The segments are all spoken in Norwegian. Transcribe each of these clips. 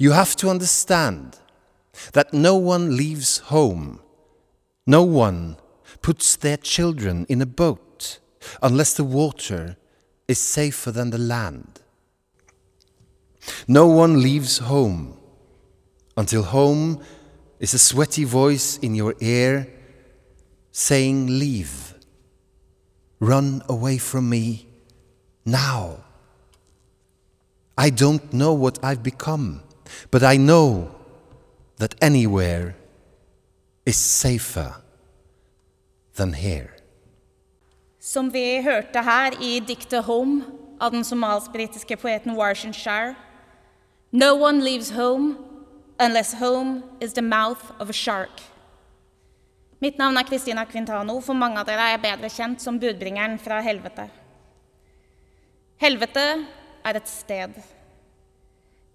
You have to understand that no one leaves home, no one puts their children in a boat unless the water is safer than the land. No one leaves home until home is a sweaty voice in your ear saying, Leave, run away from me now. I don't know what I've become, but I know that anywhere is safer than here. Som vi hørte her i diktet 'Home' av den somalisk-britiske poeten Warshan Shar, No one leaves home unless home is the mouth of a shark. Mitt navn er Christina Quintano. For mange av dere er jeg bedre kjent som budbringeren fra helvete. Helvete er et sted.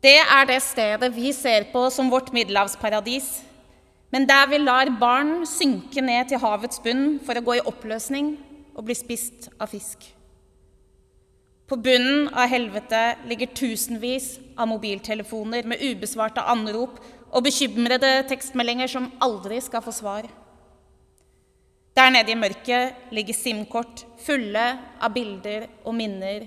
Det er det stedet vi ser på som vårt middelhavsparadis, men der vi lar barn synke ned til havets bunn for å gå i oppløsning og bli spist av fisk. På bunnen av helvete ligger tusenvis av mobiltelefoner med ubesvarte anrop og bekymrede tekstmeldinger som aldri skal få svar. Der nede i mørket ligger SIM-kort fulle av bilder og minner,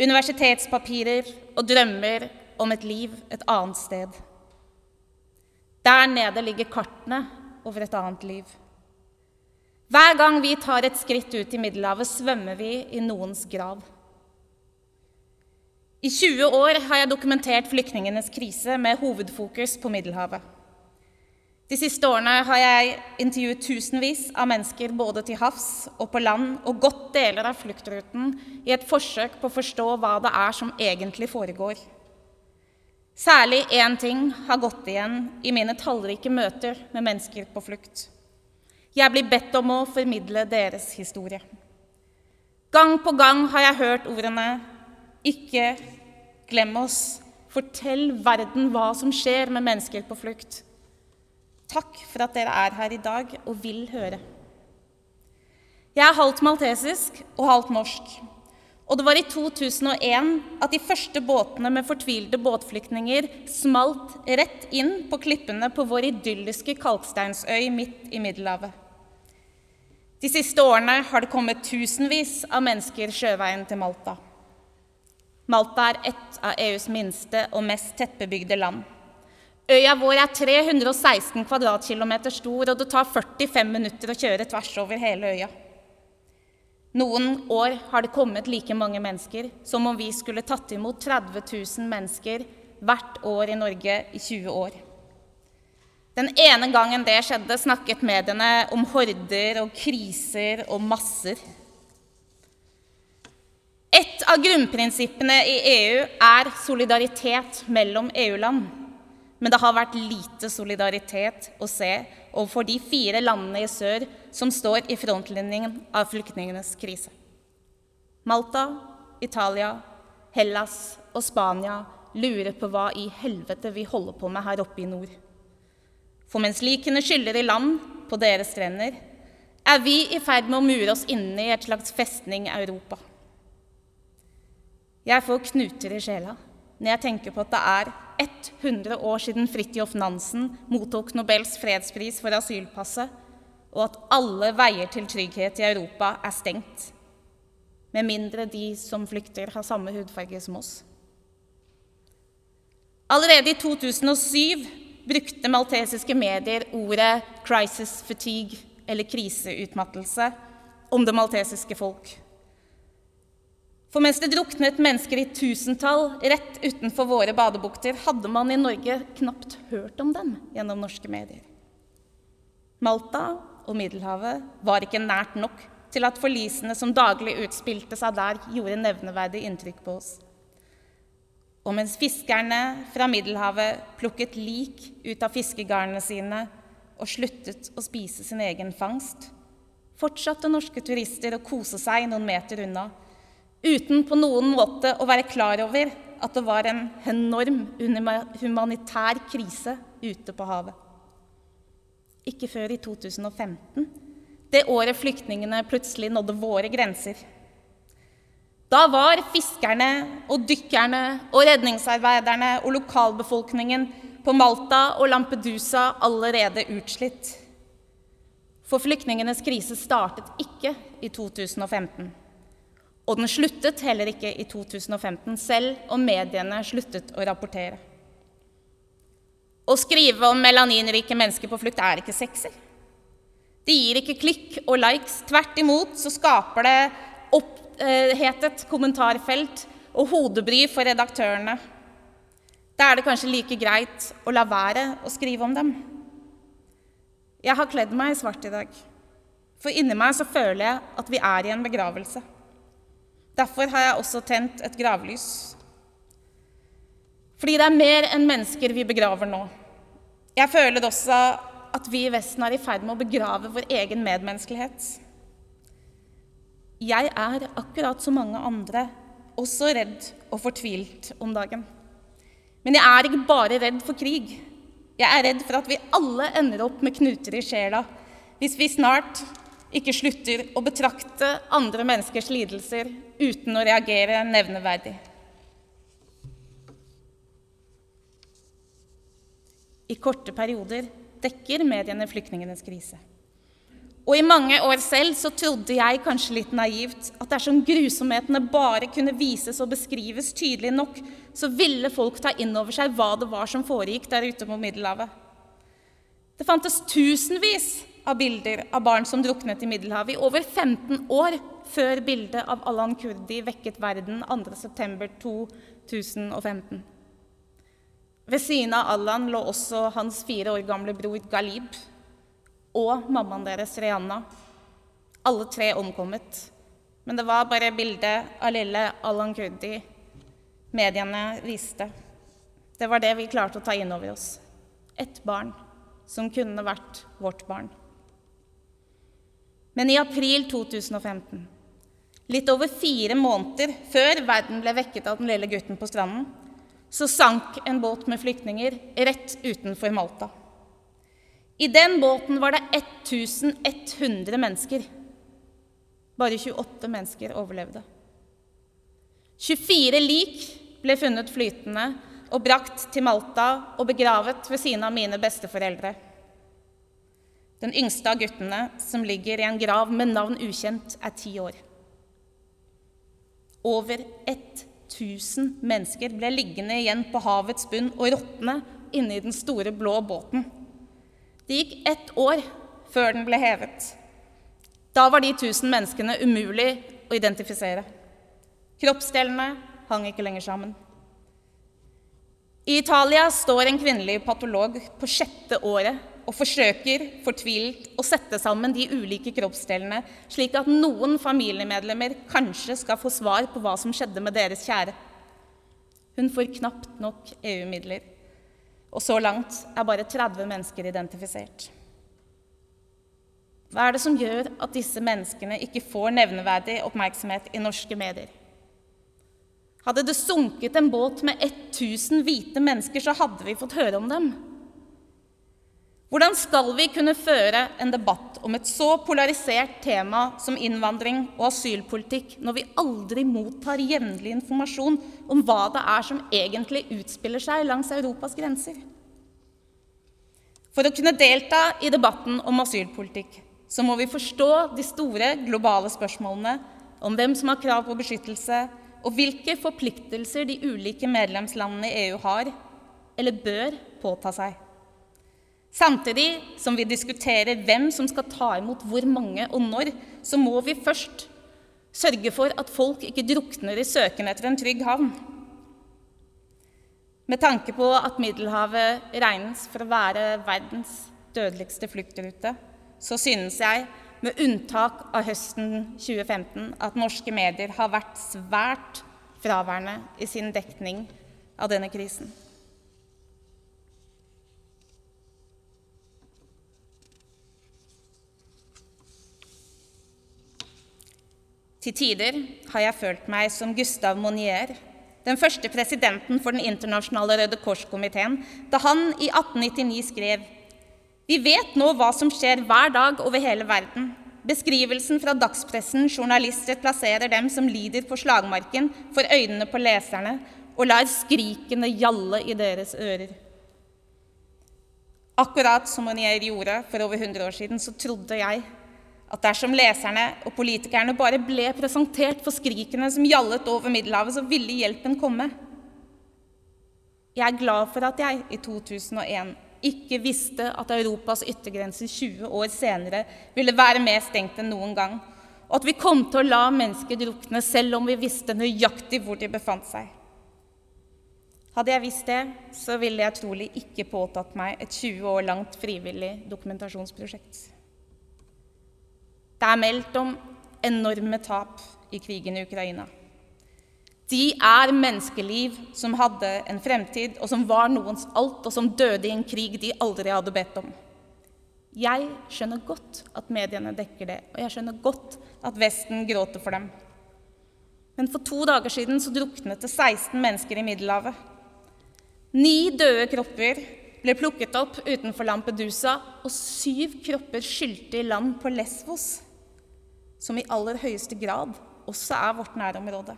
universitetspapirer og drømmer om et liv et annet sted. Der nede ligger kartene over et annet liv. Hver gang vi tar et skritt ut i Middelhavet, svømmer vi i noens grav. I 20 år har jeg dokumentert flyktningenes krise med hovedfokus på Middelhavet. De siste årene har jeg intervjuet tusenvis av mennesker både til havs og på land, og gått deler av fluktruten i et forsøk på å forstå hva det er som egentlig foregår. Særlig én ting har gått igjen i mine tallrike møter med mennesker på flukt. Jeg blir bedt om å formidle deres historie. Gang på gang har jeg hørt ordene 'ikke glem oss', 'fortell verden hva som skjer med mennesker på flukt'. Takk for at dere er her i dag og vil høre. Jeg er halvt maltesisk og halvt norsk. Og det var i 2001 at de første båtene med fortvilte båtflyktninger smalt rett inn på klippene på vår idylliske kalksteinsøy midt i Middelhavet. De siste årene har det kommet tusenvis av mennesker sjøveien til Malta. Malta er et av EUs minste og mest tettbebygde land. Øya vår er 316 kvadratkilometer stor, og det tar 45 minutter å kjøre tvers over hele øya. Noen år har det kommet like mange mennesker som om vi skulle tatt imot 30 000 mennesker hvert år i Norge i 20 år. Den ene gangen det skjedde, snakket mediene om horder og kriser og masser. Et av grunnprinsippene i EU er solidaritet mellom EU-land. Men det har vært lite solidaritet å se overfor de fire landene i sør som står i frontlinjen av flyktningenes krise. Malta, Italia, Hellas og Spania lurer på hva i helvete vi holder på med her oppe i nord. For mens likene skyller i land på deres strender, er vi i ferd med å mure oss inne i et slags festning Europa. Jeg får knuter i sjela når jeg tenker på at det er 100 år siden Fridtjof Nansen mottok Nobels fredspris for asylpasset, og at alle veier til trygghet i Europa er stengt. Med mindre de som flykter, har samme hudfarge som oss. Allerede i 2007 brukte maltesiske medier ordet 'crisis fatigue', eller kriseutmattelse, om det maltesiske folk. For mens det druknet mennesker i tusentall rett utenfor våre badebukter, hadde man i Norge knapt hørt om dem gjennom norske medier. Malta og Middelhavet var ikke nært nok til at forlisene som daglig utspilte seg der, gjorde nevneverdig inntrykk på oss. Og mens fiskerne fra Middelhavet plukket lik ut av fiskegarnene sine og sluttet å spise sin egen fangst, fortsatte norske turister å kose seg noen meter unna uten på noen måte å være klar over at det var en enorm humanitær krise ute på havet. Ikke før i 2015, det året flyktningene plutselig nådde våre grenser. Da var fiskerne og dykkerne og redningsarbeiderne og lokalbefolkningen på Malta og Lampedusa allerede utslitt. For flyktningenes krise startet ikke i 2015. Og den sluttet heller ikke i 2015, selv om mediene sluttet å rapportere. Å skrive om melaninrike mennesker på flukt er ikke sexy. Det gir ikke klikk og likes. Tvert imot så skaper det opphetet kommentarfelt og hodebry for redaktørene. Da er det kanskje like greit å la være å skrive om dem. Jeg har kledd meg i svart i dag, for inni meg så føler jeg at vi er i en begravelse. Derfor har jeg også tent et gravlys. Fordi det er mer enn mennesker vi begraver nå. Jeg føler også at vi i Vesten er i ferd med å begrave vår egen medmenneskelighet. Jeg er, akkurat som mange andre, også redd og fortvilt om dagen. Men jeg er ikke bare redd for krig. Jeg er redd for at vi alle ender opp med knuter i sjela hvis vi snart ikke slutter å betrakte andre menneskers lidelser uten å reagere nevneverdig. I korte perioder dekker mediene flyktningenes krise. Og i mange år selv så trodde jeg kanskje litt naivt at dersom grusomhetene bare kunne vises og beskrives tydelig nok, så ville folk ta inn over seg hva det var som foregikk der ute på Middelhavet. Det fantes tusenvis av bilder av barn som druknet i Middelhavet i over 15 år før bildet av Allan Kurdi vekket verden 2.9.2015. Ved siden av Allan lå også hans fire år gamle bror Galib og mammaen deres, Rihanna. Alle tre omkommet. Men det var bare bildet av lille Allan Kurdi mediene viste. Det var det vi klarte å ta inn over oss. Ett barn som kunne vært vårt barn. Men i april 2015, litt over fire måneder før verden ble vekket av den lille gutten på stranden, så sank en båt med flyktninger rett utenfor Malta. I den båten var det 1100 mennesker. Bare 28 mennesker overlevde. 24 lik ble funnet flytende og brakt til Malta og begravet ved siden av mine besteforeldre. Den yngste av guttene, som ligger i en grav med navn ukjent, er ti år. Over 1000 mennesker ble liggende igjen på havets bunn og råtne inne i den store, blå båten. Det gikk ett år før den ble hevet. Da var de tusen menneskene umulig å identifisere. Kroppsdelene hang ikke lenger sammen. I Italia står en kvinnelig patolog på sjette året og forsøker fortvilt å sette sammen de ulike kroppsdelene, slik at noen familiemedlemmer kanskje skal få svar på hva som skjedde med deres kjære. Hun får knapt nok EU-midler. Og så langt er bare 30 mennesker identifisert. Hva er det som gjør at disse menneskene ikke får nevneverdig oppmerksomhet i norske medier? Hadde det sunket en båt med 1000 hvite mennesker, så hadde vi fått høre om dem. Hvordan skal vi kunne føre en debatt om et så polarisert tema som innvandring og asylpolitikk når vi aldri mottar jevnlig informasjon om hva det er som egentlig utspiller seg langs Europas grenser? For å kunne delta i debatten om asylpolitikk så må vi forstå de store globale spørsmålene om hvem som har krav på beskyttelse, og hvilke forpliktelser de ulike medlemslandene i EU har eller bør påta seg. Samtidig som vi diskuterer hvem som skal ta imot hvor mange og når, så må vi først sørge for at folk ikke drukner i søken etter en trygg havn. Med tanke på at Middelhavet regnes for å være verdens dødeligste fluktrute, så synes jeg, med unntak av høsten 2015, at norske medier har vært svært fraværende i sin dekning av denne krisen. Til tider har jeg følt meg som Gustav Monier, den første presidenten for Den internasjonale Røde Kors-komiteen, da han i 1899 skrev Vi vet nå hva som skjer hver dag over hele verden. Beskrivelsen fra dagspressen journalister plasserer dem som lider på slagmarken, for øynene på leserne og lar skrikene gjalle i deres ører. Akkurat som Monier gjorde for over 100 år siden, så trodde jeg at dersom leserne og politikerne bare ble presentert for skrikene som gjallet over Middelhavet, så ville hjelpen komme. Jeg er glad for at jeg i 2001 ikke visste at Europas yttergrenser 20 år senere ville være mer stengt enn noen gang, og at vi kom til å la mennesker drukne selv om vi visste nøyaktig hvor de befant seg. Hadde jeg visst det, så ville jeg trolig ikke påtatt meg et 20 år langt frivillig dokumentasjonsprosjekt. Det er meldt om enorme tap i krigen i Ukraina. De er menneskeliv som hadde en fremtid, og som var noens alt, og som døde i en krig de aldri hadde bedt om. Jeg skjønner godt at mediene dekker det, og jeg skjønner godt at Vesten gråter for dem. Men for to dager siden så druknet det 16 mennesker i Middelhavet. Ni døde kropper ble plukket opp utenfor Lampedusa, og syv kropper skylte i land på Lesvos som i aller høyeste grad også er vårt nærområde.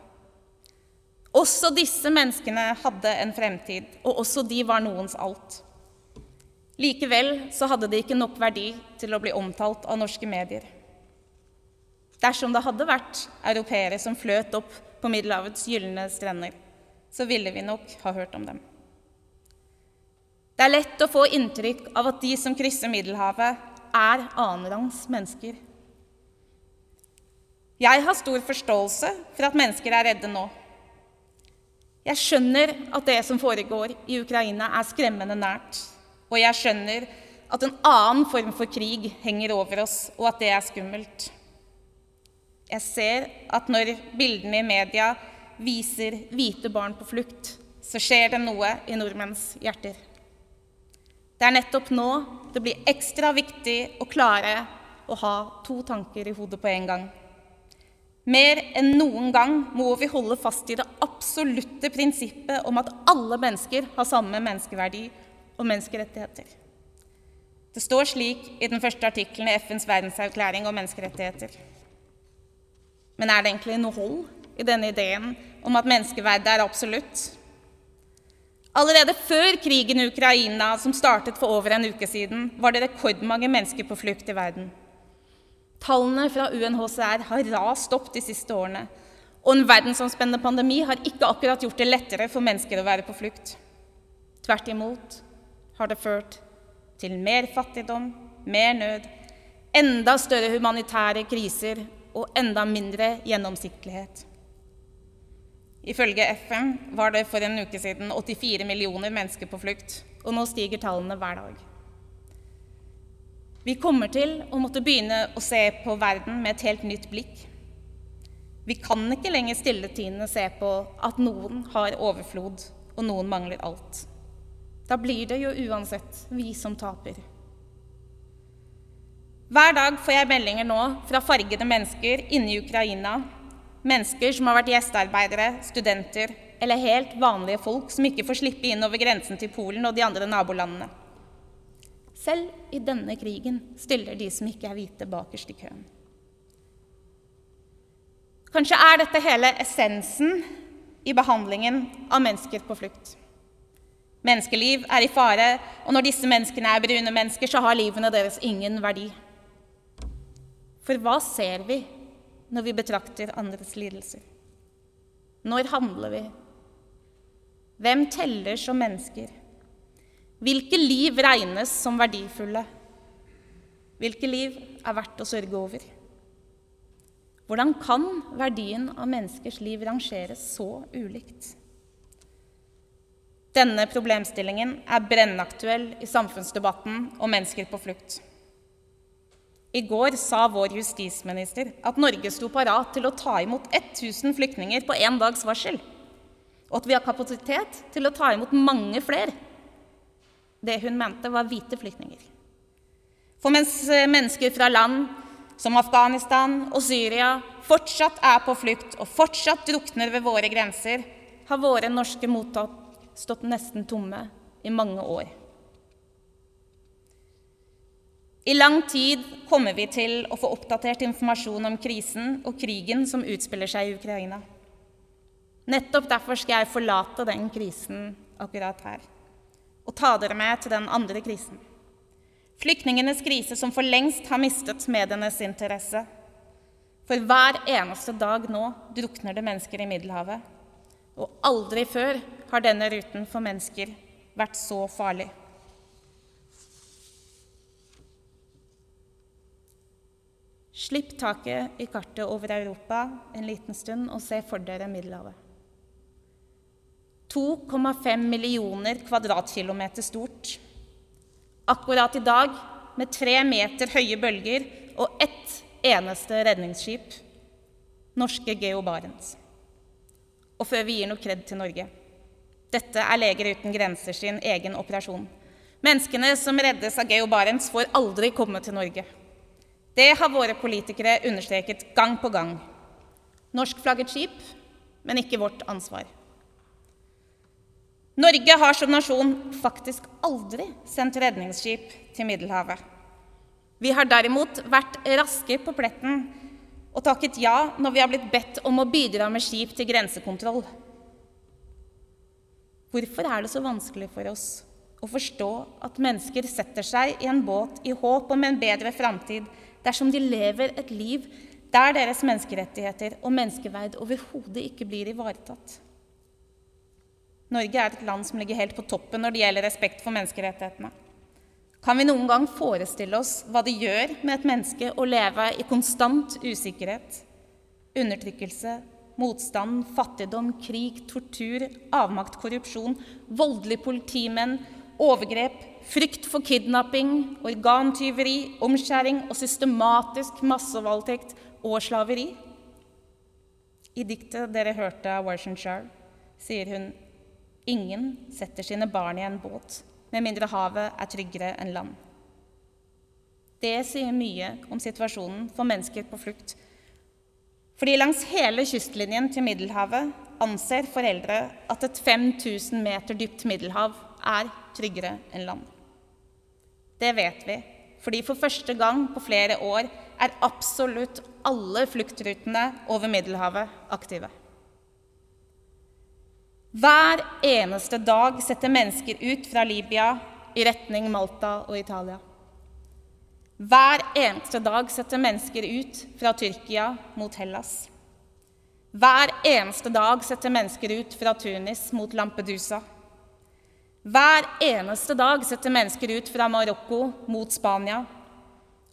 Også disse menneskene hadde en fremtid, og også de var noens alt. Likevel så hadde de ikke nok verdi til å bli omtalt av norske medier. Dersom det hadde vært europeere som fløt opp på Middelhavets gylne strender, så ville vi nok ha hørt om dem. Det er lett å få inntrykk av at de som krysser Middelhavet, er annenrangs mennesker. Jeg har stor forståelse for at mennesker er redde nå. Jeg skjønner at det som foregår i Ukraina, er skremmende nært. Og jeg skjønner at en annen form for krig henger over oss, og at det er skummelt. Jeg ser at når bildene i media viser hvite barn på flukt, så skjer det noe i nordmenns hjerter. Det er nettopp nå det blir ekstra viktig å klare å ha to tanker i hodet på en gang. Mer enn noen gang må vi holde fast i det absolutte prinsippet om at alle mennesker har samme menneskeverdi og menneskerettigheter. Det står slik i den første artikkelen i FNs verdenserklæring om menneskerettigheter. Men er det egentlig noe hold i denne ideen om at menneskeverdet er absolutt? Allerede før krigen i Ukraina, som startet for over en uke siden, var det rekordmange mennesker på flukt i verden. Tallene fra UNHCR har rast opp de siste årene. Og en verdensomspennende pandemi har ikke akkurat gjort det lettere for mennesker å være på flukt. Tvert imot har det ført til mer fattigdom, mer nød, enda større humanitære kriser og enda mindre gjennomsiktighet. Ifølge FN var det for en uke siden 84 millioner mennesker på flukt, og nå stiger tallene hver dag. Vi kommer til å måtte begynne å se på verden med et helt nytt blikk. Vi kan ikke lenger stilletiende se på at noen har overflod og noen mangler alt. Da blir det jo uansett vi som taper. Hver dag får jeg meldinger nå fra fargede mennesker inne i Ukraina. Mennesker som har vært gjestearbeidere, studenter eller helt vanlige folk som ikke får slippe inn over grensen til Polen og de andre nabolandene. Selv i denne krigen stiller de som ikke er hvite, bakerst i køen. Kanskje er dette hele essensen i behandlingen av mennesker på flukt. Menneskeliv er i fare, og når disse menneskene er brune mennesker, så har livene deres ingen verdi. For hva ser vi når vi betrakter andres lidelser? Når handler vi? Hvem teller som mennesker? Hvilke liv regnes som verdifulle? Hvilke liv er verdt å sørge over? Hvordan kan verdien av menneskers liv rangeres så ulikt? Denne problemstillingen er brennaktuell i samfunnsdebatten om mennesker på flukt. I går sa vår justisminister at Norge sto parat til å ta imot 1000 flyktninger på én dags varsel, og at vi har kapasitet til å ta imot mange flere. Det hun mente, var hvite flyktninger. For mens eh, mennesker fra land som Afghanistan og Syria fortsatt er på flukt og fortsatt drukner ved våre grenser, har våre norske mottak stått nesten tomme i mange år. I lang tid kommer vi til å få oppdatert informasjon om krisen og krigen som utspiller seg i Ukraina. Nettopp derfor skal jeg forlate den krisen akkurat her og ta dere med til den andre krisen. Flyktningenes krise som for lengst har mistet medienes interesse. For hver eneste dag nå drukner det mennesker i Middelhavet. Og aldri før har denne ruten for mennesker vært så farlig. Slipp taket i kartet over Europa en liten stund og se for dere Middelhavet. 2,5 millioner kvadratkilometer stort. Akkurat i dag med tre meter høye bølger og ett eneste redningsskip norske Geo Barents. Og før vi gir noe kred til Norge dette er Leger uten grenser sin egen operasjon. Menneskene som reddes av Geo Barents, får aldri komme til Norge. Det har våre politikere understreket gang på gang. Norskflagget skip, men ikke vårt ansvar. Norge har som nasjon faktisk aldri sendt redningsskip til Middelhavet. Vi har derimot vært raske på pletten og takket ja når vi har blitt bedt om å bidra med skip til grensekontroll. Hvorfor er det så vanskelig for oss å forstå at mennesker setter seg i en båt i håp om en bedre framtid dersom de lever et liv der deres menneskerettigheter og menneskeverd overhodet ikke blir ivaretatt? Norge er et land som ligger helt på toppen når det gjelder respekt for menneskerettighetene. Kan vi noen gang forestille oss hva det gjør med et menneske å leve i konstant usikkerhet, undertrykkelse motstand, fattigdom, krig, tortur, avmakt, korrupsjon, voldelige politimenn, overgrep, frykt for kidnapping, organtyveri, omskjæring og systematisk massevoldtekt og slaveri. I diktet dere hørte av Warsenshire, sier hun ingen setter sine barn i en båt med mindre havet er tryggere enn land. Det sier mye om situasjonen for mennesker på flukt fordi langs hele kystlinjen til Middelhavet anser foreldre at et 5000 meter dypt middelhav er tryggere enn land. Det vet vi, fordi for første gang på flere år er absolutt alle fluktrutene over Middelhavet aktive. Hver eneste dag setter mennesker ut fra Libya i retning Malta og Italia. Hver eneste dag setter mennesker ut fra Tyrkia mot Hellas. Hver eneste dag setter mennesker ut fra Tunis mot Lampedusa. Hver eneste dag setter mennesker ut fra Marokko mot Spania.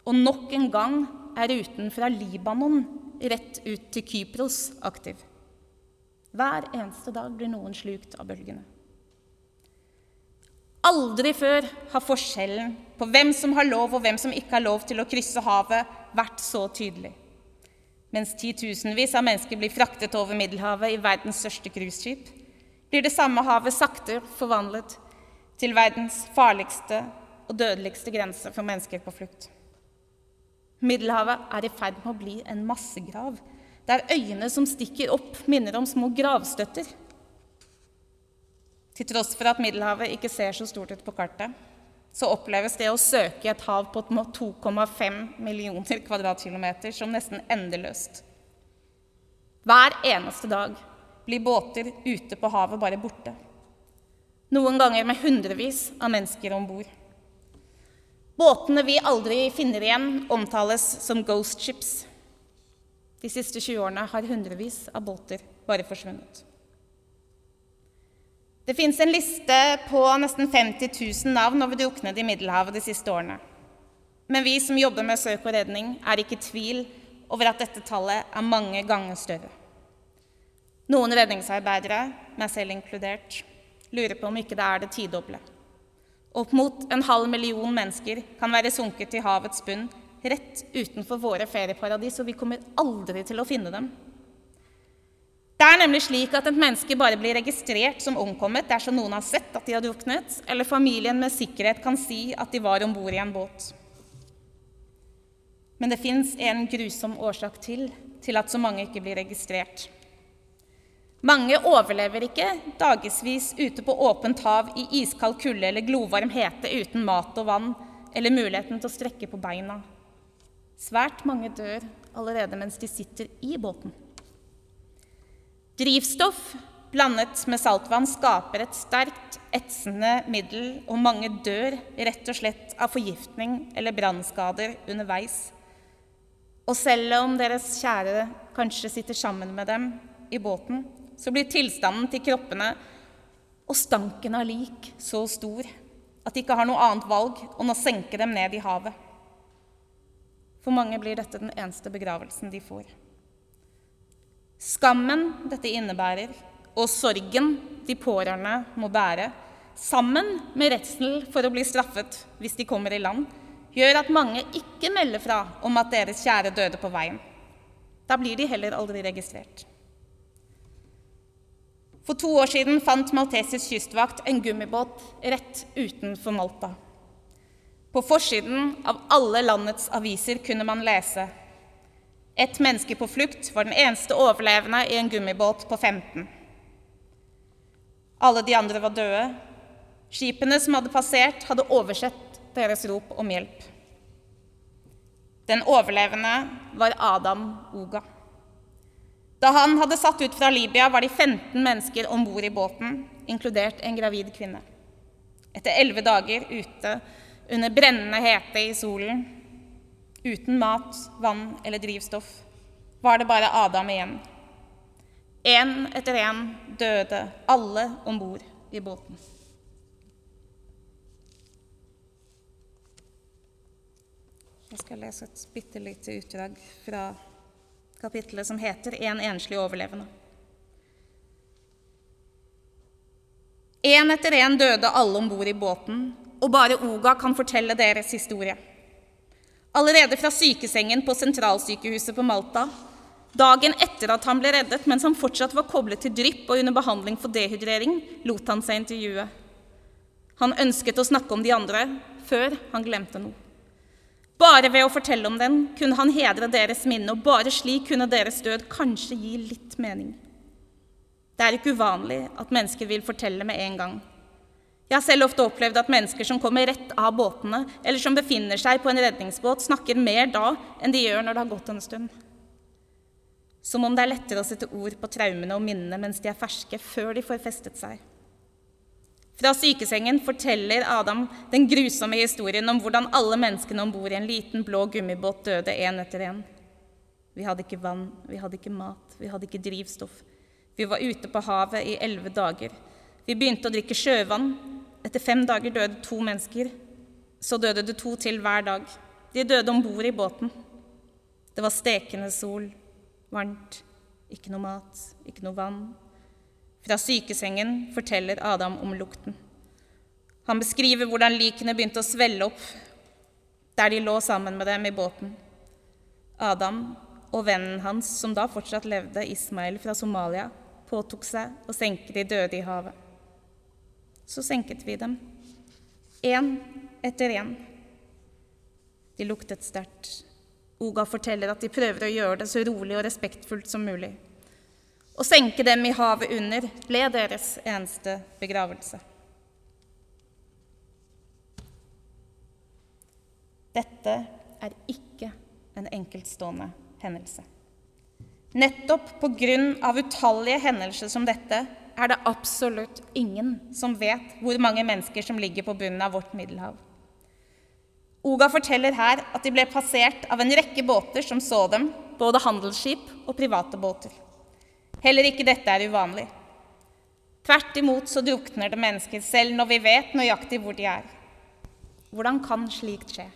Og nok en gang er ruten fra Libanon rett ut til Kypros aktiv. Hver eneste dag blir noen slukt av bølgene. Aldri før har forskjellen på hvem som har lov og hvem som ikke har lov til å krysse havet, vært så tydelig. Mens titusenvis av mennesker blir fraktet over Middelhavet i verdens største cruiseskip, blir det samme havet sakte forvandlet til verdens farligste og dødeligste grense for mennesker på flukt. Middelhavet er i ferd med å bli en massegrav, der øyene som stikker opp, minner om små gravstøtter. Til tross for at Middelhavet ikke ser så stort ut på kartet, så oppleves det å søke et hav på 2,5 millioner kvadratkilometer som nesten endeløst. Hver eneste dag blir båter ute på havet bare borte. Noen ganger med hundrevis av mennesker om bord. Båtene vi aldri finner igjen, omtales som ghost ships. De siste 20 årene har hundrevis av båter bare forsvunnet. Det fins en liste på nesten 50 000 navn over druknede i Middelhavet de siste årene. Men vi som jobber med søk og redning, er ikke i tvil over at dette tallet er mange ganger større. Noen redningsarbeidere, meg selv inkludert, lurer på om ikke det er det tidoble. Opp mot en halv million mennesker kan være sunket i havets bunn rett utenfor våre ferieparadis, og vi kommer aldri til å finne dem. Det er nemlig slik at et menneske bare blir registrert som omkommet dersom noen har sett at de har druknet, eller familien med sikkerhet kan si at de var om bord i en båt. Men det fins en grusom årsak til til at så mange ikke blir registrert. Mange overlever ikke dagevis ute på åpent hav i iskald kulde eller glovarm hete uten mat og vann, eller muligheten til å strekke på beina. Svært mange dør allerede mens de sitter i båten. Drivstoff blandet med saltvann skaper et sterkt, etsende middel, og mange dør rett og slett av forgiftning eller brannskader underveis. Og selv om deres kjære kanskje sitter sammen med dem i båten, så blir tilstanden til kroppene og stanken av lik så stor at de ikke har noe annet valg enn å senke dem ned i havet. For mange blir dette den eneste begravelsen de får. Skammen dette innebærer, og sorgen de pårørende må bære, sammen med redsel for å bli straffet hvis de kommer i land, gjør at mange ikke melder fra om at deres kjære døde på veien. Da blir de heller aldri registrert. For to år siden fant maltesisk kystvakt en gummibåt rett utenfor Malta. På forsiden av alle landets aviser kunne man lese Et menneske på flukt var den eneste overlevende i en gummibåt på 15. Alle de andre var døde. Skipene som hadde passert, hadde oversett deres rop om hjelp. Den overlevende var Adam Oga. Da han hadde satt ut fra Libya, var de 15 mennesker om bord i båten, inkludert en gravid kvinne. Etter elleve dager ute under brennende hete i solen, uten mat, vann eller drivstoff, var det bare Adam igjen. Én etter én døde alle om bord i båten. Jeg skal lese et bitte lite utdrag fra kapittelet som heter 'En enslig overlevende'. Én etter én døde alle om bord i båten, og bare Oga kan fortelle deres historie. Allerede fra sykesengen på sentralsykehuset på Malta, dagen etter at han ble reddet, mens han fortsatt var koblet til drypp og under behandling for dehydrering, lot han seg intervjue. Han ønsket å snakke om de andre før han glemte noe. Bare ved å fortelle om den kunne han hedre deres minne, og bare slik kunne deres død kanskje gi litt mening. Det er ikke uvanlig at mennesker vil fortelle med en gang. Jeg har selv ofte opplevd at mennesker som kommer rett av båtene, eller som befinner seg på en redningsbåt, snakker mer da enn de gjør når det har gått en stund. Som om det er lettere å sette ord på traumene og minnene mens de er ferske, før de får festet seg. Fra sykesengen forteller Adam den grusomme historien om hvordan alle menneskene om bord i en liten, blå gummibåt døde én etter én. Vi hadde ikke vann, vi hadde ikke mat, vi hadde ikke drivstoff. Vi var ute på havet i elleve dager. Vi begynte å drikke sjøvann, etter fem dager døde to mennesker. Så døde det to til hver dag. De døde om bord i båten. Det var stekende sol, varmt, ikke noe mat, ikke noe vann. Fra sykesengen forteller Adam om lukten. Han beskriver hvordan likene begynte å svelle opp der de lå sammen med dem i båten. Adam og vennen hans, som da fortsatt levde, Ismail fra Somalia, påtok seg å senke de døde i havet så senket vi dem. Én etter én. De luktet sterkt. Oga forteller at de prøver å gjøre det så rolig og respektfullt som mulig. Å senke dem i havet under ble deres eneste begravelse. Dette er ikke en enkeltstående hendelse. Nettopp på grunn av utallige hendelser som dette er det absolutt ingen som vet hvor mange mennesker som ligger på bunnen av vårt Middelhav. Oga forteller her at de ble passert av en rekke båter som så dem, både handelsskip og private båter. Heller ikke dette er uvanlig. Tvert imot så drukner det mennesker selv når vi vet nøyaktig hvor de er. Hvordan kan slikt skje?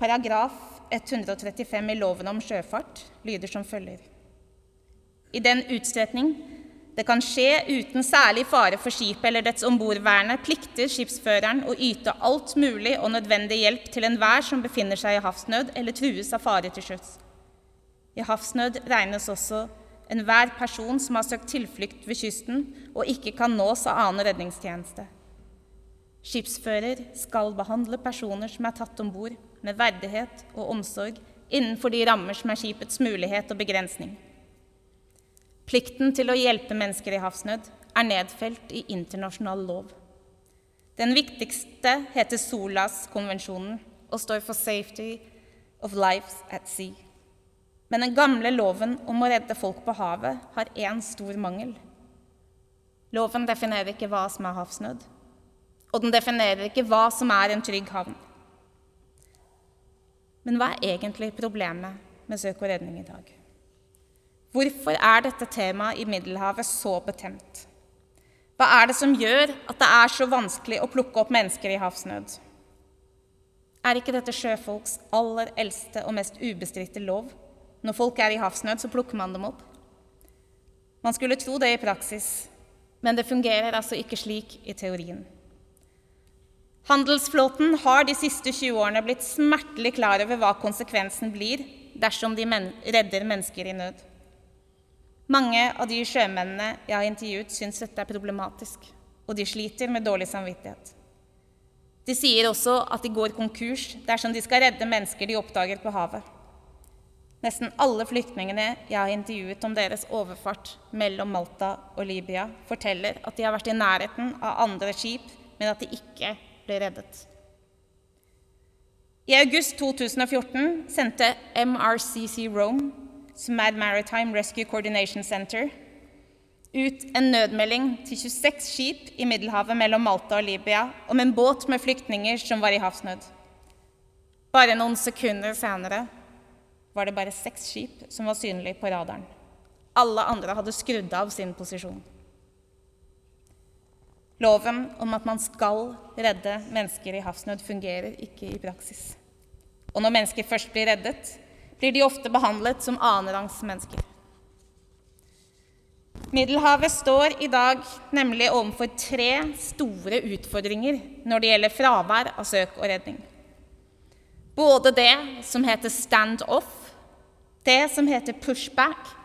Paragraf 135 i loven om sjøfart lyder som følger. I den utstrekning det kan skje uten særlig fare for skipet eller dets ombordværende, plikter skipsføreren å yte alt mulig og nødvendig hjelp til enhver som befinner seg i havsnød eller trues av fare til sjøs. I havsnød regnes også enhver person som har søkt tilflukt ved kysten og ikke kan nås av annen redningstjeneste. Skipsfører skal behandle personer som er tatt om bord, med verdighet og omsorg innenfor de rammer som er skipets mulighet og begrensning. Plikten til å hjelpe mennesker i havsnød er nedfelt i internasjonal lov. Den viktigste heter SOLAS-konvensjonen og står for Safety of Lives at Sea. Men den gamle loven om å redde folk på havet har én stor mangel. Loven definerer ikke hva som er havsnød, og den definerer ikke hva som er en trygg havn. Men hva er egentlig problemet med søk og redning i dag? Hvorfor er dette temaet i Middelhavet så betent? Hva er det som gjør at det er så vanskelig å plukke opp mennesker i havsnød? Er ikke dette sjøfolks aller eldste og mest ubestridte lov? Når folk er i havsnød, så plukker man dem opp. Man skulle tro det i praksis, men det fungerer altså ikke slik i teorien. Handelsflåten har de siste 20 årene blitt smertelig klar over hva konsekvensen blir dersom de men redder mennesker i nød. Mange av de sjømennene jeg har intervjuet, syns dette er problematisk, og de sliter med dårlig samvittighet. De sier også at de går konkurs dersom de skal redde mennesker de oppdager på havet. Nesten alle flyktningene jeg har intervjuet om deres overfart mellom Malta og Libya, forteller at de har vært i nærheten av andre skip, men at de ikke ble reddet. I august 2014 sendte MRCC Rome er Maritime Rescue Coordination Center, ut en nødmelding til 26 skip i Middelhavet mellom Malta og Libya om en båt med flyktninger som var i havsnød. Bare noen sekunder senere var det bare seks skip som var synlige på radaren. Alle andre hadde skrudd av sin posisjon. Loven om at man skal redde mennesker i havsnød, fungerer ikke i praksis. Og når mennesker først blir reddet, blir de ofte behandlet som annenrangs mennesker. Middelhavet står i dag nemlig overfor tre store utfordringer når det gjelder fravær av søk og redning. Både det som heter stand-off, det som heter pushback,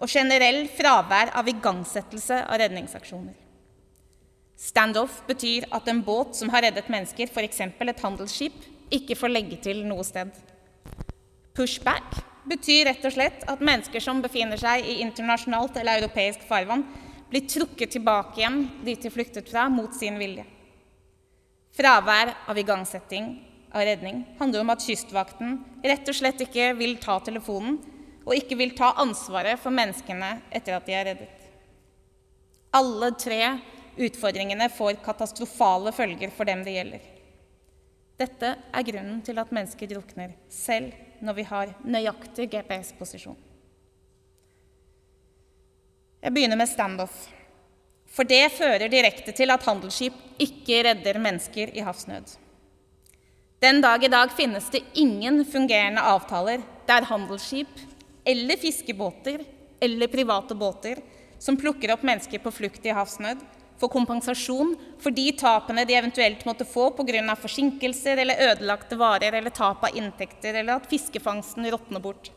og generell fravær av igangsettelse av redningsaksjoner. Stand-off betyr at en båt som har reddet mennesker, f.eks. et handelsskip, ikke får legge til noe sted. Pushback betyr rett og slett at mennesker som befinner seg i internasjonalt eller europeisk farvann, blir trukket tilbake igjen dit de flyktet fra, mot sin vilje. Fravær av igangsetting av redning handler om at Kystvakten rett og slett ikke vil ta telefonen og ikke vil ta ansvaret for menneskene etter at de er reddet. Alle tre utfordringene får katastrofale følger for dem det gjelder. Dette er grunnen til at mennesker drukner, selv når vi har nøyaktig GPS-posisjon. Jeg begynner med standoff, for det fører direkte til at handelsskip ikke redder mennesker i havsnød. Den dag i dag finnes det ingen fungerende avtaler der handelsskip eller fiskebåter eller private båter som plukker opp mennesker på flukt i havsnød, få kompensasjon for de tapene de eventuelt måtte få pga. forsinkelser eller ødelagte varer eller tap av inntekter, eller at fiskefangsten råtner bort.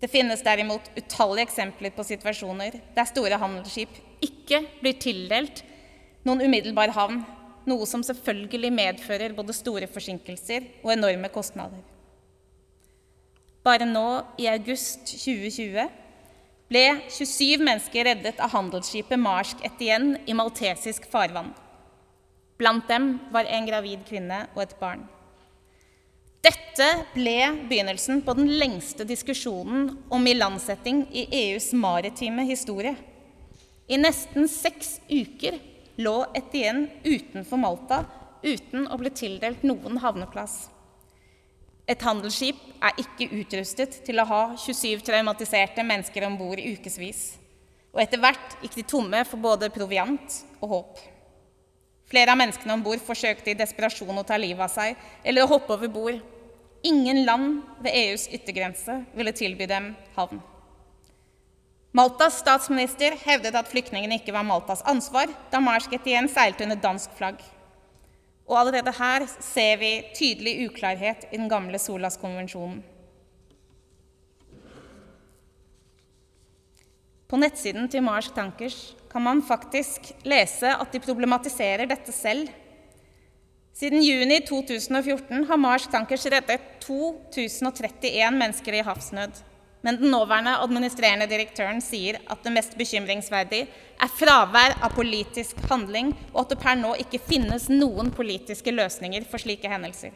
Det finnes derimot utallige eksempler på situasjoner der store handelsskip ikke blir tildelt noen umiddelbar havn, noe som selvfølgelig medfører både store forsinkelser og enorme kostnader. Bare nå, i august 2020, ble 27 mennesker reddet av handelsskipet Marsk Etienne i maltesisk farvann. Blant dem var en gravid kvinne og et barn. Dette ble begynnelsen på den lengste diskusjonen om ilandsetting i EUs maritime historie. I nesten seks uker lå Etienne utenfor Malta uten å bli tildelt noen havneplass. Et handelsskip er ikke utrustet til å ha 27 traumatiserte mennesker om bord i ukevis. Og etter hvert gikk de tomme for både proviant og håp. Flere av menneskene om bord forsøkte i desperasjon å ta livet av seg eller å hoppe over bord. Ingen land ved EUs yttergrense ville tilby dem havn. Maltas statsminister hevdet at flyktningene ikke var Maltas ansvar da Marsket igjen seilte under dansk flagg. Og allerede her ser vi tydelig uklarhet i den gamle Solas-konvensjonen. På nettsiden til Marsk Tankers kan man faktisk lese at de problematiserer dette selv. Siden juni 2014 har Marsk Tankers reddet 2031 mennesker i havsnød. Men den nåværende administrerende direktøren sier at det mest bekymringsverdige er fravær av politisk handling, og at det per nå ikke finnes noen politiske løsninger for slike hendelser.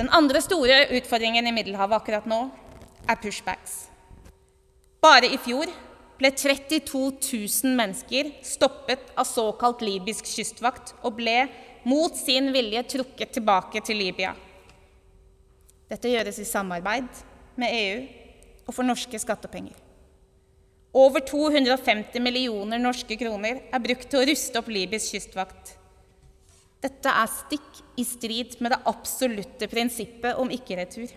Den andre store utfordringen i Middelhavet akkurat nå er pushbacks. Bare i fjor ble 32 000 mennesker stoppet av såkalt libysk kystvakt og ble mot sin vilje trukket tilbake til Libya. Dette gjøres i samarbeid med EU og for norske skattepenger. Over 250 millioner norske kroner er brukt til å ruste opp Liby's kystvakt. Dette er stikk i strid med det absolutte prinsippet om ikke-retur.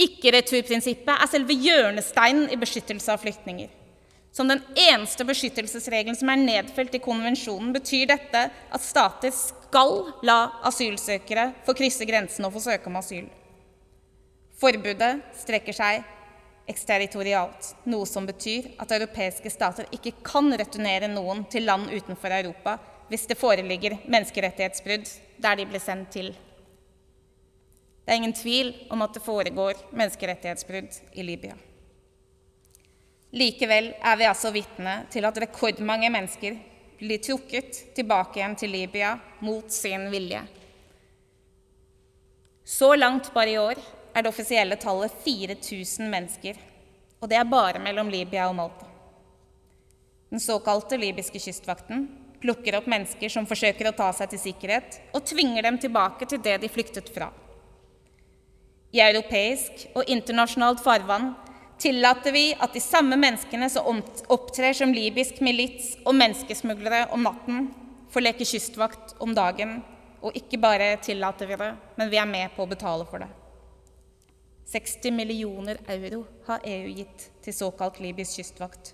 Ikke-retur-prinsippet er selve hjørnesteinen i beskyttelse av flyktninger. Som den eneste beskyttelsesregelen som er nedfelt i konvensjonen, betyr dette at stater skal la asylsøkere få krysse grensen og få søke om asyl. Forbudet strekker seg eksterritorialt, noe som betyr at europeiske stater ikke kan returnere noen til land utenfor Europa hvis det foreligger menneskerettighetsbrudd der de ble sendt til. Det er ingen tvil om at det foregår menneskerettighetsbrudd i Libya. Likevel er vi altså vitne til at rekordmange mennesker blir trukket tilbake igjen til Libya mot sin vilje. Så langt bare i år er det offisielle tallet 4000 mennesker, og det er bare mellom Libya og Malta. Den såkalte libyske kystvakten plukker opp mennesker som forsøker å ta seg til sikkerhet, og tvinger dem tilbake til det de flyktet fra. I europeisk og internasjonalt farvann tillater vi at de samme menneskene som opptrer som libysk milits og menneskesmuglere om natten, får leke kystvakt om dagen. Og ikke bare tillater vi det, men vi er med på å betale for det. 60 millioner euro har EU gitt til såkalt libysk kystvakt,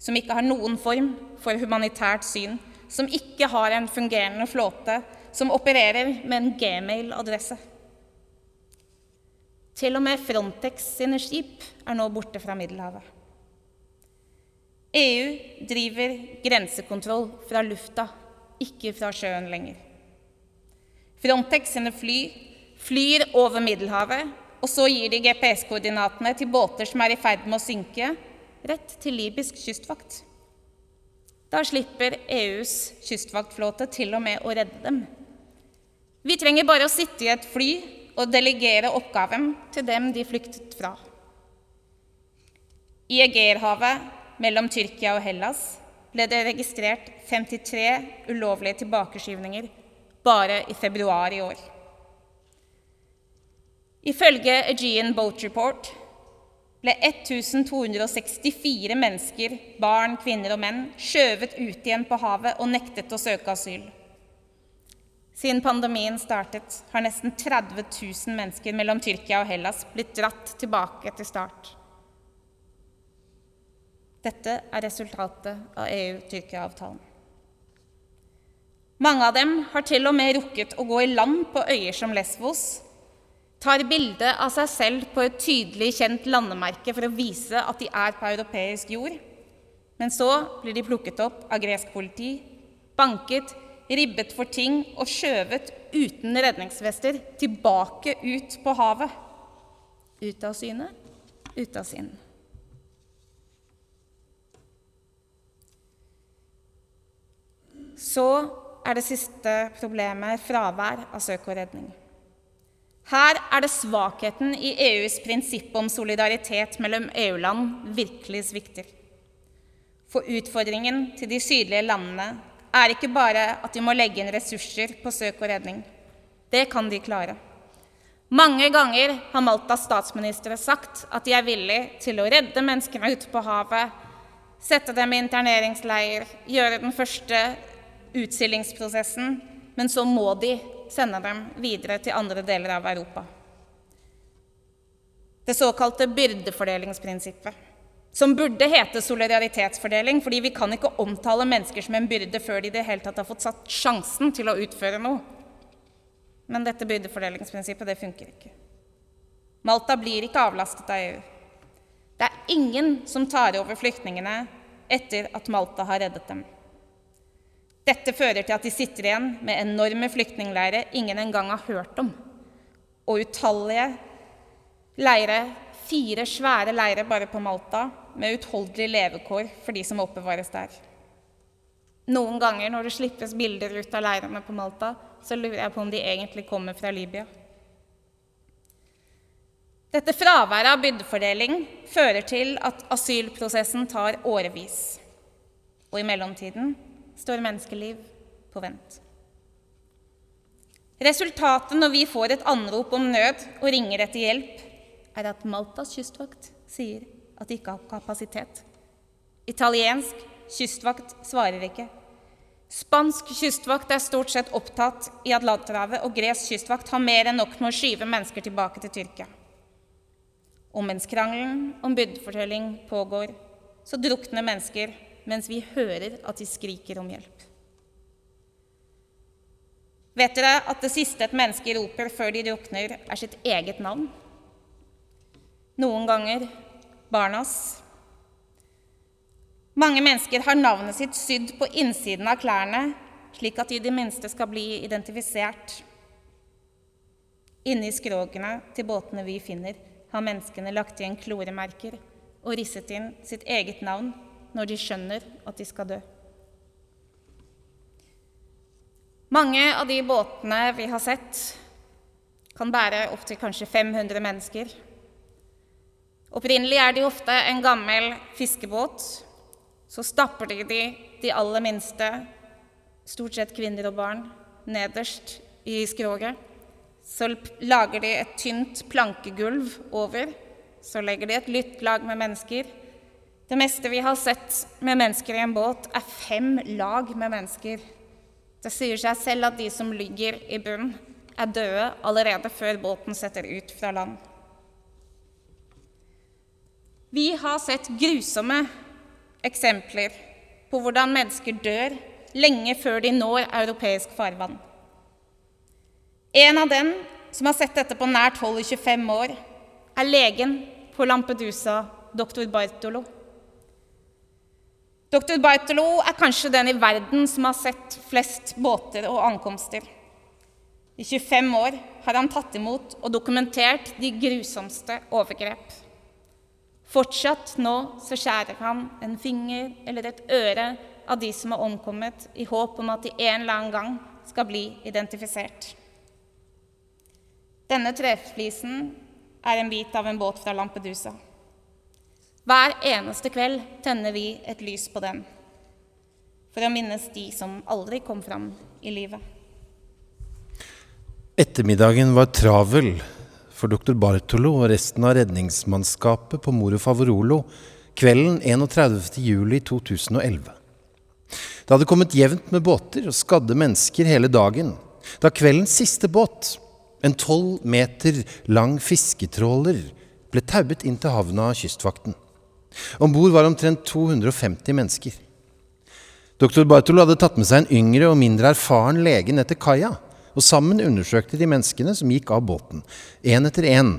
som ikke har noen form for humanitært syn, som ikke har en fungerende flåte, som opererer med en gmail-adresse. Til og med Frontex sine skip er nå borte fra Middelhavet. EU driver grensekontroll fra lufta, ikke fra sjøen lenger. Frontex sine fly flyr over Middelhavet, og så gir de GPS-koordinatene til båter som er i ferd med å synke, rett til libysk kystvakt. Da slipper EUs kystvaktflåte til og med å redde dem. Vi trenger bare å sitte i et fly og delegere oppgaven til dem de flyktet fra. I Egeerhavet mellom Tyrkia og Hellas ble det registrert 53 ulovlige tilbakeskyvninger bare i februar i år. Ifølge Aegean Boat Report ble 1264 mennesker, barn, kvinner og menn, skjøvet ut igjen på havet og nektet å søke asyl. Siden pandemien startet, har nesten 30 000 mennesker mellom Tyrkia og Hellas blitt dratt tilbake til start. Dette er resultatet av EU-Tyrkia-avtalen. Mange av dem har til og med rukket å gå i land på øyer som Lesvos, tar bilde av seg selv på et tydelig kjent landemerke for å vise at de er på europeisk jord, men så blir de plukket opp av gresk politi, banket, ribbet for ting og skjøvet uten redningsvester tilbake ut på havet. Ut av syne, ut av sinn. Så er det siste problemet fravær av søk og redning. Her er det svakheten i EUs prinsipp om solidaritet mellom EU-land virkelig svikter. For utfordringen til de sydlige landene er ikke bare at de må legge inn ressurser på søk og redning. Det kan de klare. Mange ganger har Maltas statsministre sagt at de er villige til å redde menneskene ute på havet, sette dem i interneringsleir, gjøre den første utstillingsprosessen, men så må de sende dem videre til andre deler av Europa. Det såkalte byrdefordelingsprinsippet som burde hete solidaritetsfordeling, fordi vi kan ikke omtale mennesker som en byrde før de i det hele tatt har fått satt sjansen til å utføre noe. Men dette byrdefordelingsprinsippet, det funker ikke. Malta blir ikke avlastet av EU. Det er ingen som tar over flyktningene etter at Malta har reddet dem. Dette fører til at de sitter igjen med enorme flyktningleirer ingen engang har hørt om, og utallige Leire, fire svære leirer bare på Malta, med utholdelige levekår for de som oppbevares der. Noen ganger når det slippes bilder ut av leirene på Malta, så lurer jeg på om de egentlig kommer fra Libya. Dette fraværet av byrdefordeling fører til at asylprosessen tar årevis. Og i mellomtiden står menneskeliv på vent. Resultatet når vi får et anrop om nød og ringer etter hjelp, er at Maltas kystvakt sier at de ikke har kapasitet. Italiensk kystvakt svarer ikke. Spansk kystvakt er stort sett opptatt i Atlanterhavet, og gresk kystvakt har mer enn nok med å skyve mennesker tilbake til Tyrkia. Og mens krangelen om byrdefortelling pågår, så drukner mennesker mens vi hører at de skriker om hjelp. Vet dere at det siste et menneske roper før de drukner, er sitt eget navn? Noen ganger barnas. Mange mennesker har navnet sitt sydd på innsiden av klærne, slik at de i det minste skal bli identifisert. Inni skrogene til båtene vi finner, har menneskene lagt igjen kloremerker og risset inn sitt eget navn når de skjønner at de skal dø. Mange av de båtene vi har sett, kan bære opptil kanskje 500 mennesker. Opprinnelig er de ofte en gammel fiskebåt. Så stapper de de, de aller minste, stort sett kvinner og barn, nederst i skroget. Så lager de et tynt plankegulv over. Så legger de et lytt lag med mennesker. Det meste vi har sett med mennesker i en båt, er fem lag med mennesker. Det sier seg selv at de som ligger i bunnen, er døde allerede før båten setter ut fra land. Vi har sett grusomme eksempler på hvordan mennesker dør lenge før de når europeisk farvann. En av dem som har sett dette på nært hold i 25 år, er legen på Lampedusa, doktor Bartolo. Dr. Bartolo er kanskje den i verden som har sett flest båter og ankomster. I 25 år har han tatt imot og dokumentert de grusomste overgrep. Fortsatt nå så skjærer han en finger eller et øre av de som har omkommet, i håp om at de en eller annen gang skal bli identifisert. Denne treflisen er en bit av en båt fra Lampedusa. Hver eneste kveld tenner vi et lys på den for å minnes de som aldri kom fram i livet. Ettermiddagen var travel for doktor Bartolo og resten av redningsmannskapet på Moro Favorolo kvelden 31.07.2011. Det hadde kommet jevnt med båter og skadde mennesker hele dagen da kveldens siste båt, en tolv meter lang fisketråler, ble tauet inn til havna av Kystvakten. Om bord var omtrent 250 mennesker. Doktor Bartolo hadde tatt med seg en yngre og mindre erfaren lege ned til kaia, og sammen undersøkte de menneskene som gikk av båten, én etter én,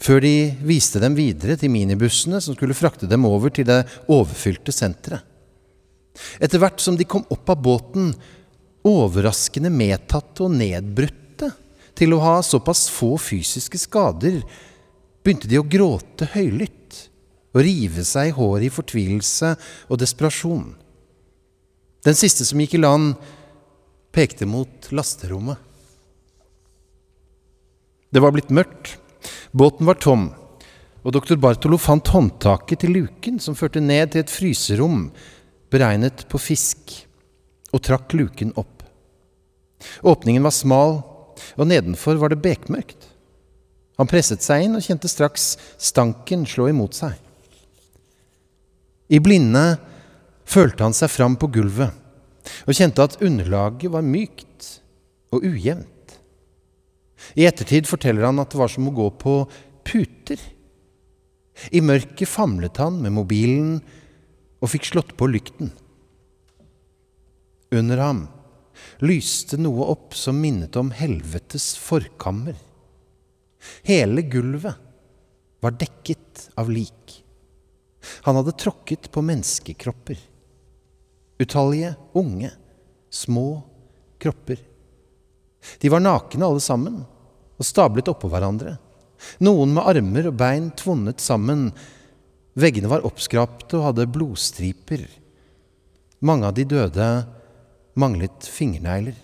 før de viste dem videre til minibussene som skulle frakte dem over til det overfylte senteret. Etter hvert som de kom opp av båten, overraskende medtatte og nedbrutte til å ha såpass få fysiske skader, begynte de å gråte høylytt og rive seg i håret i fortvilelse og desperasjon. Den siste som gikk i land, pekte mot lasterommet. Det var blitt mørkt, båten var tom, og doktor Bartolo fant håndtaket til luken som førte ned til et fryserom beregnet på fisk, og trakk luken opp. Åpningen var smal, og nedenfor var det bekmørkt. Han presset seg inn og kjente straks stanken slå imot seg. I blinde følte han seg fram på gulvet og kjente at underlaget var mykt og ujevnt. I ettertid forteller han at det var som å gå på puter. I mørket famlet han med mobilen og fikk slått på lykten. Under ham lyste noe opp som minnet om helvetes forkammer. Hele gulvet var dekket av lik. Han hadde tråkket på menneskekropper. Utallige, unge, små kropper. De var nakne alle sammen og stablet oppå hverandre. Noen med armer og bein tvunnet sammen. Veggene var oppskrapte og hadde blodstriper. Mange av de døde manglet fingernegler.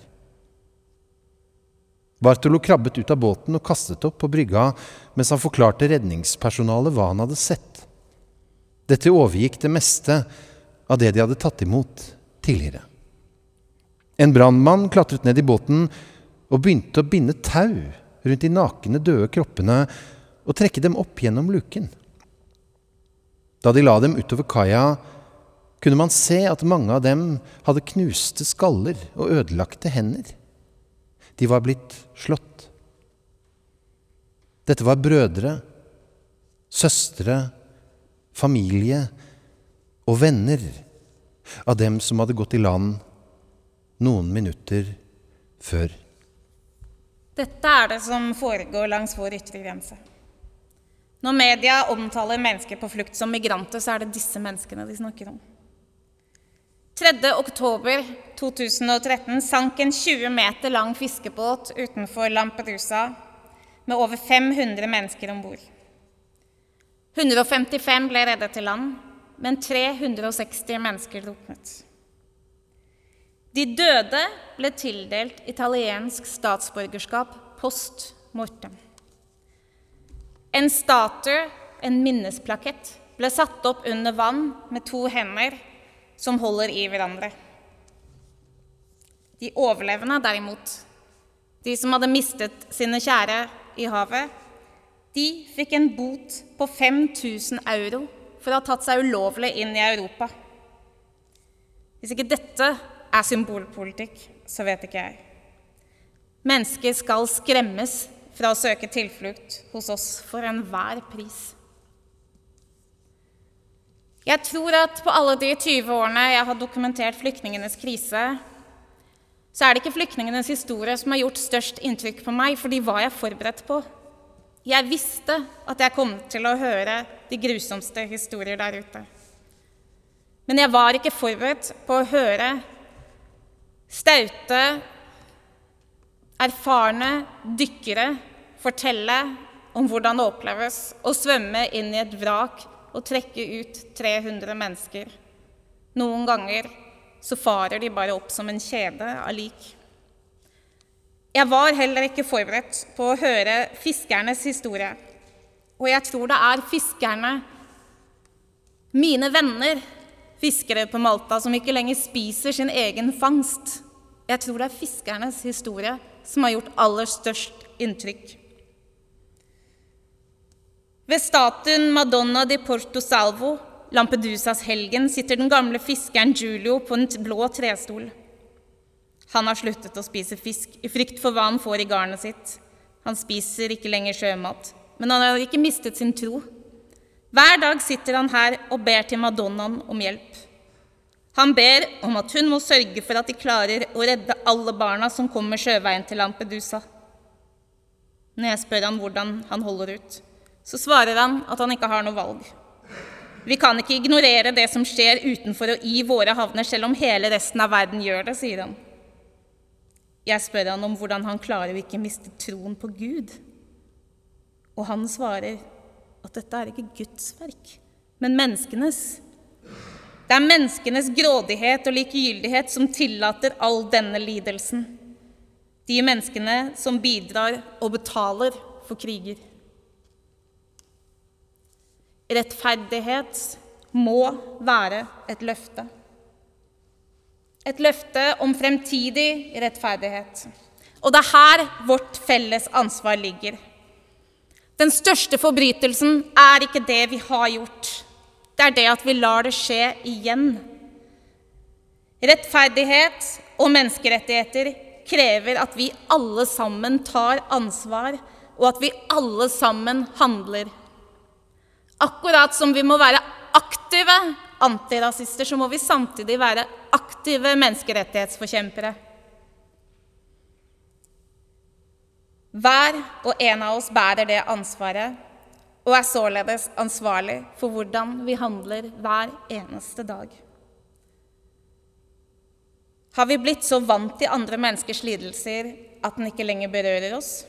Bartolo krabbet ut av båten og kastet opp på brygga mens han forklarte redningspersonalet hva han hadde sett. Dette overgikk det meste av det de hadde tatt imot tidligere. En brannmann klatret ned i båten og begynte å binde tau rundt de nakne, døde kroppene og trekke dem opp gjennom luken. Da de la dem utover kaia, kunne man se at mange av dem hadde knuste skaller og ødelagte hender. De var blitt slått. Dette var brødre, søstre, familie og venner av dem som hadde gått i land noen minutter før. Dette er det som foregår langs vår ytre grense. Når media omtaler mennesker på flukt som migranter, så er det disse menneskene de snakker om. 3. oktober 2013 sank en 20 meter lang fiskebåt utenfor Lampedusa med over 500 mennesker om bord. 155 ble reddet til land, men 360 mennesker druknet. De døde ble tildelt italiensk statsborgerskap post mortem. En statue, en minnesplakett, ble satt opp under vann med to hender som holder i hverandre. De overlevende, derimot, de som hadde mistet sine kjære i havet, de fikk en bot på 5000 euro for å ha tatt seg ulovlig inn i Europa. Hvis ikke dette er symbolpolitikk, så vet ikke jeg. Mennesker skal skremmes fra å søke tilflukt hos oss for enhver pris. Jeg tror at på alle de 20 årene jeg har dokumentert flyktningenes krise, så er det ikke flyktningenes historie som har gjort størst inntrykk på meg, for de var jeg forberedt på. Jeg visste at jeg kom til å høre de grusomste historier der ute. Men jeg var ikke forberedt på å høre staute, erfarne dykkere fortelle om hvordan det oppleves å svømme inn i et vrak og trekke ut 300 mennesker. Noen ganger så farer de bare opp som en kjede av lik. Jeg var heller ikke forberedt på å høre fiskernes historie. Og jeg tror det er fiskerne, mine venner, fiskere på Malta, som ikke lenger spiser sin egen fangst. Jeg tror det er fiskernes historie som har gjort aller størst inntrykk. Ved statuen Madonna di Porto Salvo, Lampedusas helgen, sitter den gamle fiskeren Giulio på en blå trestol. Han har sluttet å spise fisk i frykt for hva han får i garnet sitt. Han spiser ikke lenger sjømat, men han har ikke mistet sin tro. Hver dag sitter han her og ber til Madonnaen om hjelp. Han ber om at hun må sørge for at de klarer å redde alle barna som kommer sjøveien til Lampedusa. Når jeg spør ham hvordan han holder ut, så svarer han at han ikke har noe valg. Vi kan ikke ignorere det som skjer utenfor og i våre havner, selv om hele resten av verden gjør det, sier han. Jeg spør han om hvordan han klarer å ikke miste troen på Gud. Og han svarer at dette er ikke Guds verk, men menneskenes. Det er menneskenes grådighet og likegyldighet som tillater all denne lidelsen. De menneskene som bidrar og betaler for kriger. Rettferdighet må være et løfte. Et løfte om fremtidig rettferdighet. Og det er her vårt felles ansvar ligger. Den største forbrytelsen er ikke det vi har gjort. Det er det at vi lar det skje igjen. Rettferdighet og menneskerettigheter krever at vi alle sammen tar ansvar, og at vi alle sammen handler. Akkurat som vi må være aktive antirasister, så må vi samtidig være aktive menneskerettighetsforkjempere. Hver og en av oss bærer det ansvaret og er således ansvarlig for hvordan vi handler hver eneste dag. Har vi blitt så vant til andre menneskers lidelser at den ikke lenger berører oss?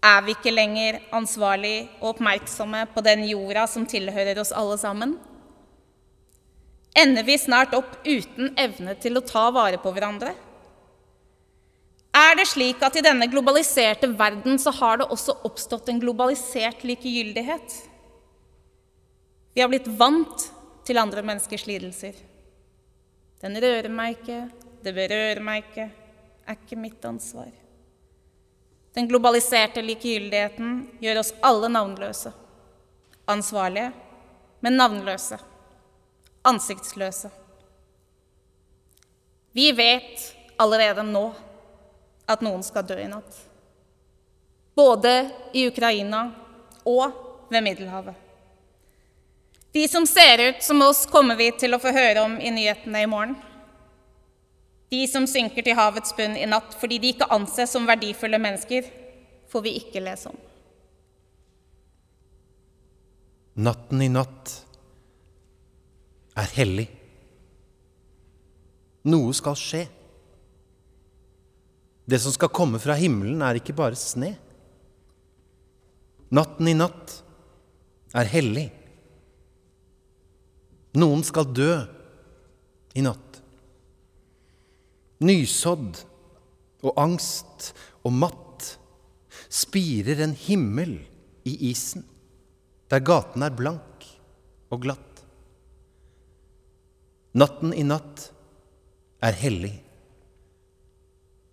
Er vi ikke lenger ansvarlig og oppmerksomme på den jorda som tilhører oss alle sammen? Ender vi snart opp uten evne til å ta vare på hverandre? Er det slik at i denne globaliserte verden så har det også oppstått en globalisert likegyldighet? Vi har blitt vant til andre menneskers lidelser. Den rører meg ikke, det berører meg ikke, er ikke mitt ansvar. Den globaliserte likegyldigheten gjør oss alle navnløse. Ansvarlige, men navnløse. Ansiktsløse. Vi vet allerede nå at noen skal dø i natt. Både i Ukraina og ved Middelhavet. De som ser ut som oss, kommer vi til å få høre om i nyhetene i morgen. De som synker til havets bunn i natt fordi de ikke anses som verdifulle mennesker, får vi ikke lese om. Natten i natt er hellig. Noe skal skje. Det som skal komme fra himmelen, er ikke bare sne. Natten i natt er hellig. Noen skal dø i natt. Nysådd og angst og matt spirer en himmel i isen, der gaten er blank og glatt. Natten i natt er hellig.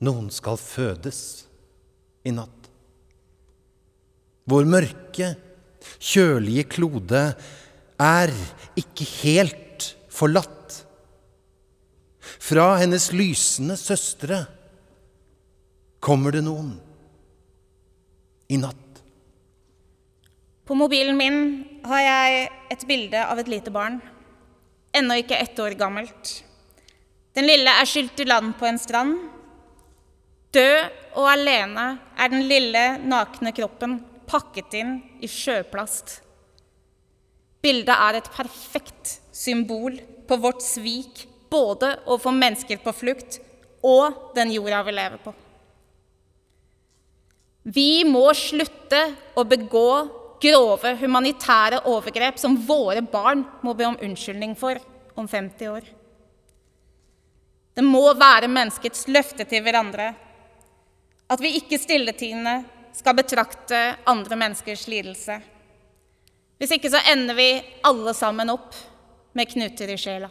Noen skal fødes i natt. Vår mørke, kjølige klode er ikke helt forlatt. Fra hennes lysende søstre kommer det noen i natt. På mobilen min har jeg et bilde av et lite barn. Ennå ikke ett år gammelt. Den lille er skylt i land på en strand. Død og alene er den lille, nakne kroppen pakket inn i sjøplast. Bildet er et perfekt symbol på vårt svik både overfor mennesker på flukt og den jorda vi lever på. Vi må slutte å begå grove humanitære overgrep som våre barn må be om unnskyldning for om 50 år. Det må være menneskets løfte til hverandre at vi ikke stilletiende skal betrakte andre menneskers lidelse. Hvis ikke så ender vi alle sammen opp med knuter i sjela.